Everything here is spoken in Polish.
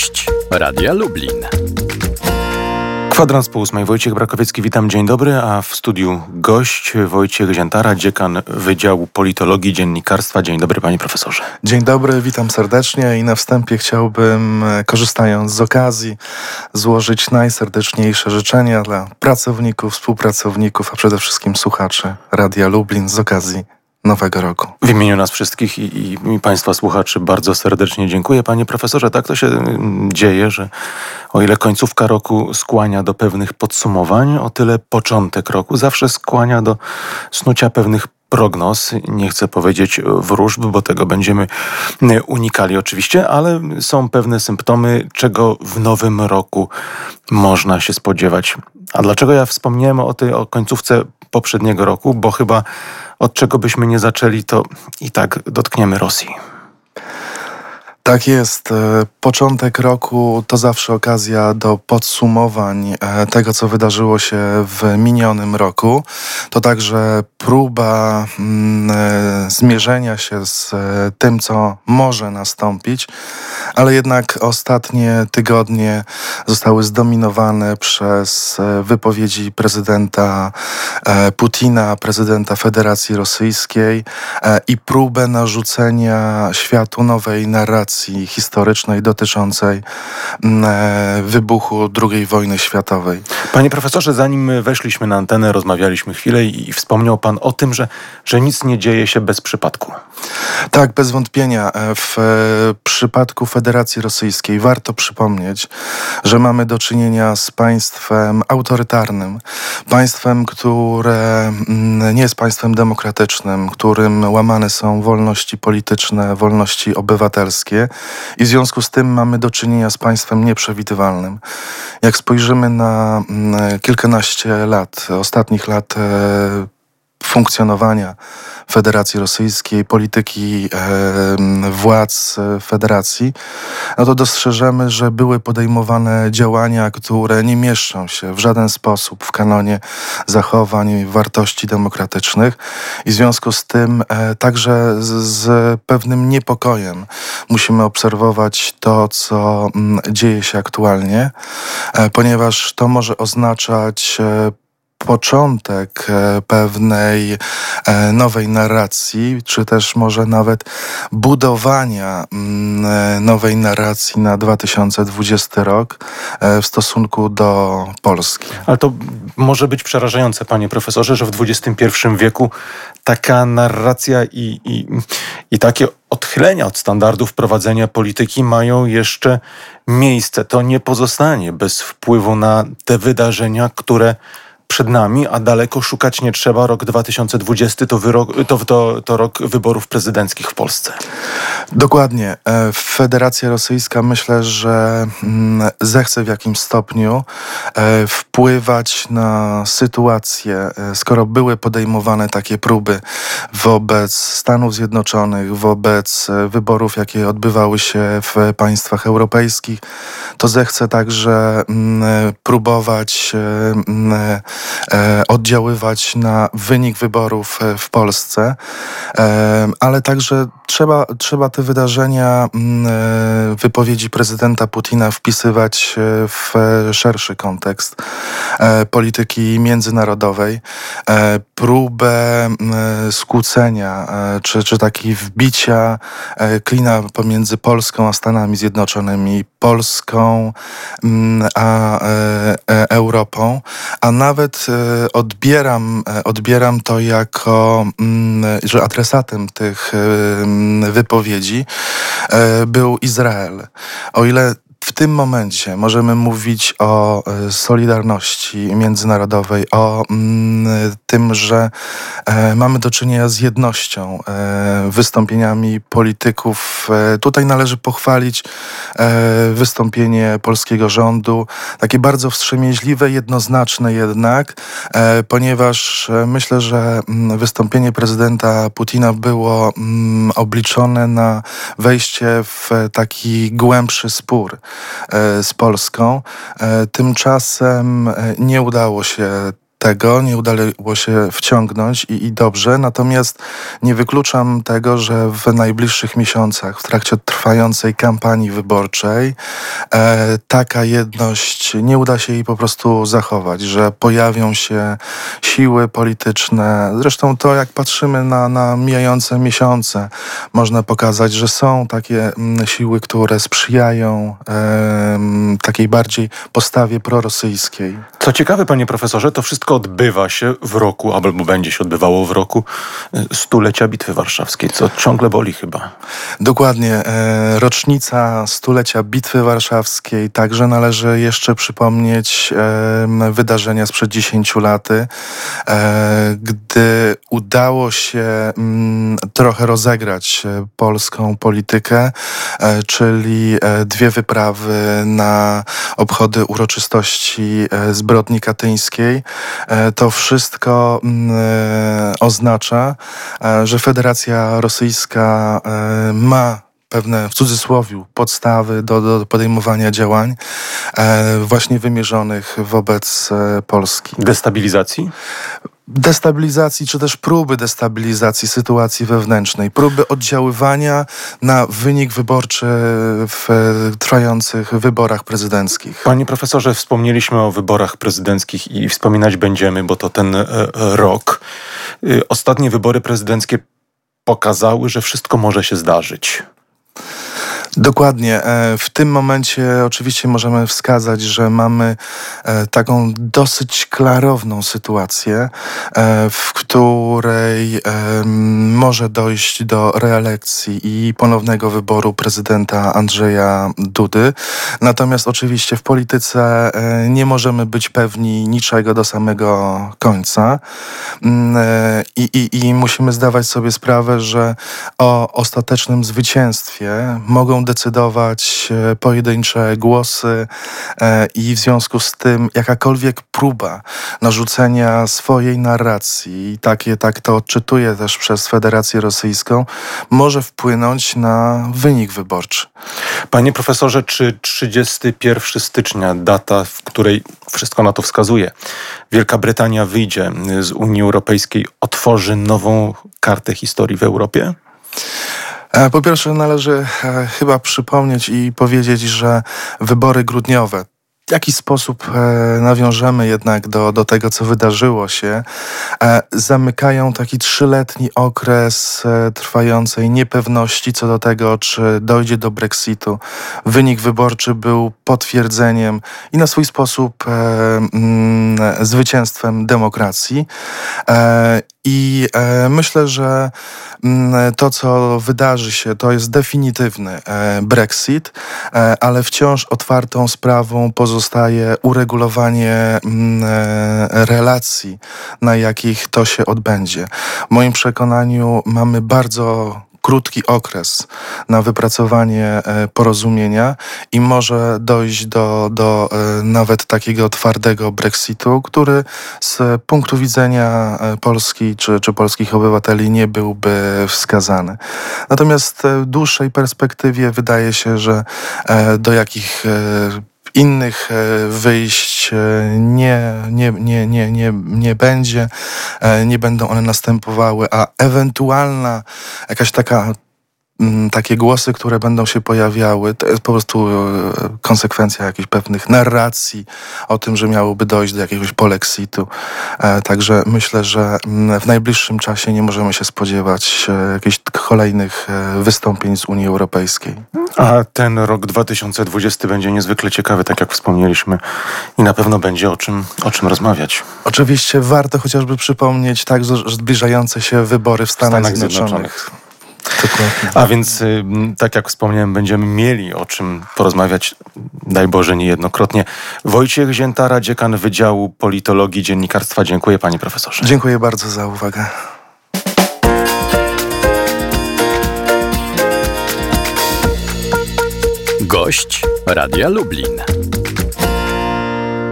Gość Radia Lublin. Kwadrans po ósmej. Wojciech Brakowiecki, witam, dzień dobry, a w studiu gość Wojciech Ziętara, dziekan Wydziału Politologii Dziennikarstwa. Dzień dobry, panie profesorze. Dzień dobry, witam serdecznie i na wstępie chciałbym, korzystając z okazji, złożyć najserdeczniejsze życzenia dla pracowników, współpracowników, a przede wszystkim słuchaczy Radia Lublin z okazji Nowego Roku. W imieniu nas wszystkich i, i, Państwa słuchaczy bardzo serdecznie dziękuję. Panie profesorze, tak to się mm, dzieje, że o ile końcówka roku skłania do pewnych podsumowań, o tyle początek roku zawsze skłania do snucia pewnych prognoz, nie chcę powiedzieć wróżb, bo tego będziemy unikali oczywiście, ale są pewne symptomy, czego w nowym roku można się spodziewać. A dlaczego ja wspomniałem o tej o końcówce poprzedniego roku? Bo chyba od czego byśmy nie zaczęli, to i tak dotkniemy Rosji. Tak jest. E, początek roku to zawsze okazja do podsumowań e, tego, co wydarzyło się w minionym roku. To także próba mm, e, zmierzenia się z tym, co może nastąpić, ale jednak ostatnie tygodnie zostały zdominowane przez wypowiedzi prezydenta Putina, prezydenta Federacji Rosyjskiej i próbę narzucenia światu nowej narracji historycznej dotyczącej mm, e, wybuchu II wojny światowej. Panie profesorze, zanim weszliśmy na antenę, rozmawialiśmy chwilę i wspomniał pan o tym, że, że nic nie dzieje się bez przypadku. Tak, bez wątpienia. E, w e, przypadku Federacji Rosyjskiej warto przypomnieć, że mamy do czynienia z państwem autorytarnym, państwem, które mm, nie jest państwem demokratycznym, którym łamane są wolności polityczne, wolności obywatelskie i w związku z tym mamy do czynienia z państwem nieprzewidywalnym. Jak spojrzymy na mm, kilkanaście lat, ostatnich lat e, funkcjonowania Federacji Rosyjskiej, polityki e, władz federacji, no to dostrzeżemy, że były podejmowane działania, które nie mieszczą się w żaden sposób w kanonie zachowań wartości demokratycznych. I w związku z tym e, także z, z pewnym niepokojem musimy obserwować to, co m, dzieje się aktualnie, e, ponieważ to może oznaczać e, początek e, pewnej e, nowej narracji, czy też może nawet budowania mm, e, nowej narracji na 2020 rok w stosunku do Polski. Ale to może być przerażające, panie profesorze, że w XXI wieku taka narracja i, i, i takie odchylenia od standardów prowadzenia polityki mają jeszcze miejsce. To nie pozostanie bez wpływu na te wydarzenia, które przed nami, a daleko szukać nie trzeba. Rok 2020 to, wyrok, to, to, to rok wyborów prezydenckich w Polsce. Dokładnie. E, Federacja Rosyjska myślę, że mm, zechce w jakimś stopniu e, wpływać na sytuację, e, skoro były podejmowane takie próby wobec Stanów Zjednoczonych, wobec wyborów, jakie odbywały się w państwach europejskich, to zechce także mm, próbować mm, oddziaływać na wynik wyborów e, w Polsce, e, ale także trzeba, trzeba te wydarzenia, mm, wypowiedzi prezydenta Putina wpisywać w szerszy kontekst polityki międzynarodowej. Próbę mm, skłócenia, czy, czy takiej wbicia klina pomiędzy Polską a Stanami Zjednoczonymi, Polską mm, a Europą, a nawet nawet e, odbieram, e, odbieram to jako, mm, że adresatem tych e, wypowiedzi był Izrael. O ile w tym momencie możemy mówić o e, solidarności międzynarodowej, o mm, tym, że e, mamy do czynienia z jednością, e, wystąpieniami polityków. Tutaj należy pochwalić wystąpienie polskiego rządu, takie bardzo wstrzemięźliwe, jednoznaczne jednak, ponieważ myślę, że mm, wystąpienie prezydenta Putina było mm, obliczone na wejście w taki głębszy spór z Polską. E, tymczasem e, nie udało się tego, nie udało się wciągnąć i, i dobrze, natomiast nie wykluczam tego, że w najbliższych miesiącach, w trakcie trwającej kampanii wyborczej, e, taka jedność nie uda się jej po prostu zachować, że pojawią się siły polityczne. Zresztą to, jak patrzymy na, na mijające miesiące, można pokazać, że są takie mm, siły, które sprzyjają e, takiej bardziej postawie prorosyjskiej. Co ciekawe, panie profesorze, to wszystko odbywa się w roku, albo będzie się odbywało w roku e, stulecia Bitwy Warszawskiej, co ciągle boli chyba. Dokładnie. E, rocznica stulecia Bitwy Warszawskiej. Także należy jeszcze przypomnieć wydarzenia sprzed 10 lat, e, gdy udało się mm, trochę rozegrać e, polską politykę, czyli dwie wyprawy na obchody uroczystości zbrodni katyńskiej. To wszystko mm, oznacza, że Federacja Rosyjska ma pewne w cudzysłowie podstawy do, do podejmowania działań e, właśnie wymierzonych wobec e, Polski. Destabilizacji? Destabilizacji, czy też próby destabilizacji sytuacji wewnętrznej, próby oddziaływania na wynik wyborczy w trwających wyborach prezydenckich. Panie profesorze, wspomnieliśmy o wyborach prezydenckich i wspominać będziemy, bo to ten e, rok. Y, ostatnie wybory prezydenckie pokazały, że wszystko może się zdarzyć. Dokładnie. E, w tym momencie oczywiście możemy wskazać, że mamy e, taką dosyć klarowną sytuację, e, w której może dojść do reelekcji i ponownego wyboru prezydenta Andrzeja Dudy. Natomiast oczywiście w polityce nie możemy być pewni niczego do samego końca mm, i, i, i musimy zdawać sobie sprawę, że o ostatecznym zwycięstwie mogą decydować e, pojedyncze głosy e, i w związku z tym jakakolwiek próba narzucenia swojej narracji, takie, tak to odczytuję też przez Federację Rosyjską, może wpłynąć na wynik wyborczy. Panie profesorze, czy 31 stycznia, data, w której wszystko na to wskazuje, Wielka Brytania wyjdzie z Unii Europejskiej, otworzy nową kartę historii w Europie? E, po pierwsze, należy e, chyba przypomnieć i powiedzieć, że wybory grudniowe w jaki sposób e, nawiążemy jednak do, do tego, co wydarzyło się, zamykają taki trzyletni okres trwającej niepewności co do tego, czy dojdzie do Brexitu. Wynik wyborczy był potwierdzeniem i na swój sposób mm, zwycięstwem demokracji. E, I e, myślę, że mm, to, co wydarzy się, to jest definitywny Brexit, ale wciąż otwartą sprawą pozostaje uregulowanie mm, e, relacji, na jakich to się odbędzie. W moim przekonaniu mamy bardzo krótki okres na wypracowanie e, porozumienia i może dojść do, do e, nawet takiego twardego Brexitu, który z punktu widzenia Polski czy, czy polskich obywateli nie byłby wskazany. Natomiast w dłuższej perspektywie wydaje się, że do jakich innych e, wyjść e, nie, nie, nie, nie, nie, nie będzie, e, nie będą one następowały, a ewentualna jakaś taka takie głosy, które będą się pojawiały, to jest po prostu e, konsekwencja jakichś pewnych narracji o tym, że miałoby dojść do jakiegoś polexitu. E, także myślę, że mm, w najbliższym czasie nie możemy się spodziewać e, jakichś kolejnych wystąpień z Unii Europejskiej. A ten rok 2020 będzie niezwykle ciekawy, tak jak wspomnieliśmy, i na pewno będzie o czym, o czym rozmawiać. Oczywiście warto chociażby przypomnieć także zbliżające się wybory w Stanach, Stanach Zjednoczonych. Zjednoczonych. Dokładnie. A więc, y, tak jak wspomniałem, będziemy mieli o czym porozmawiać, daj Boże, niejednokrotnie. Wojciech Ziętara, dziekan Wydziału Politologii Dziennikarstwa. Dziękuję panie profesorze. Dziękuję bardzo za uwagę. Gość Radia Lublin.